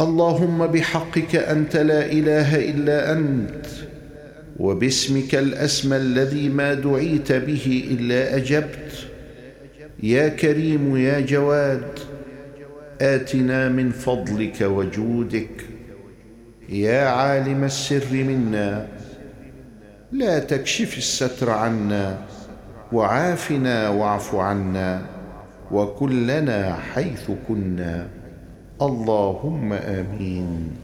اللهم بحقك أنت لا إله إلا أنت وباسمك الأسمى الذي ما دعيت به إلا أجبت. يا كريم يا جواد آتنا من فضلك وجودك. يا عالم السر منا لا تكشف الستر عنا وعافنا واعف عنا وكلنا حيث كنا. اللهم آمين.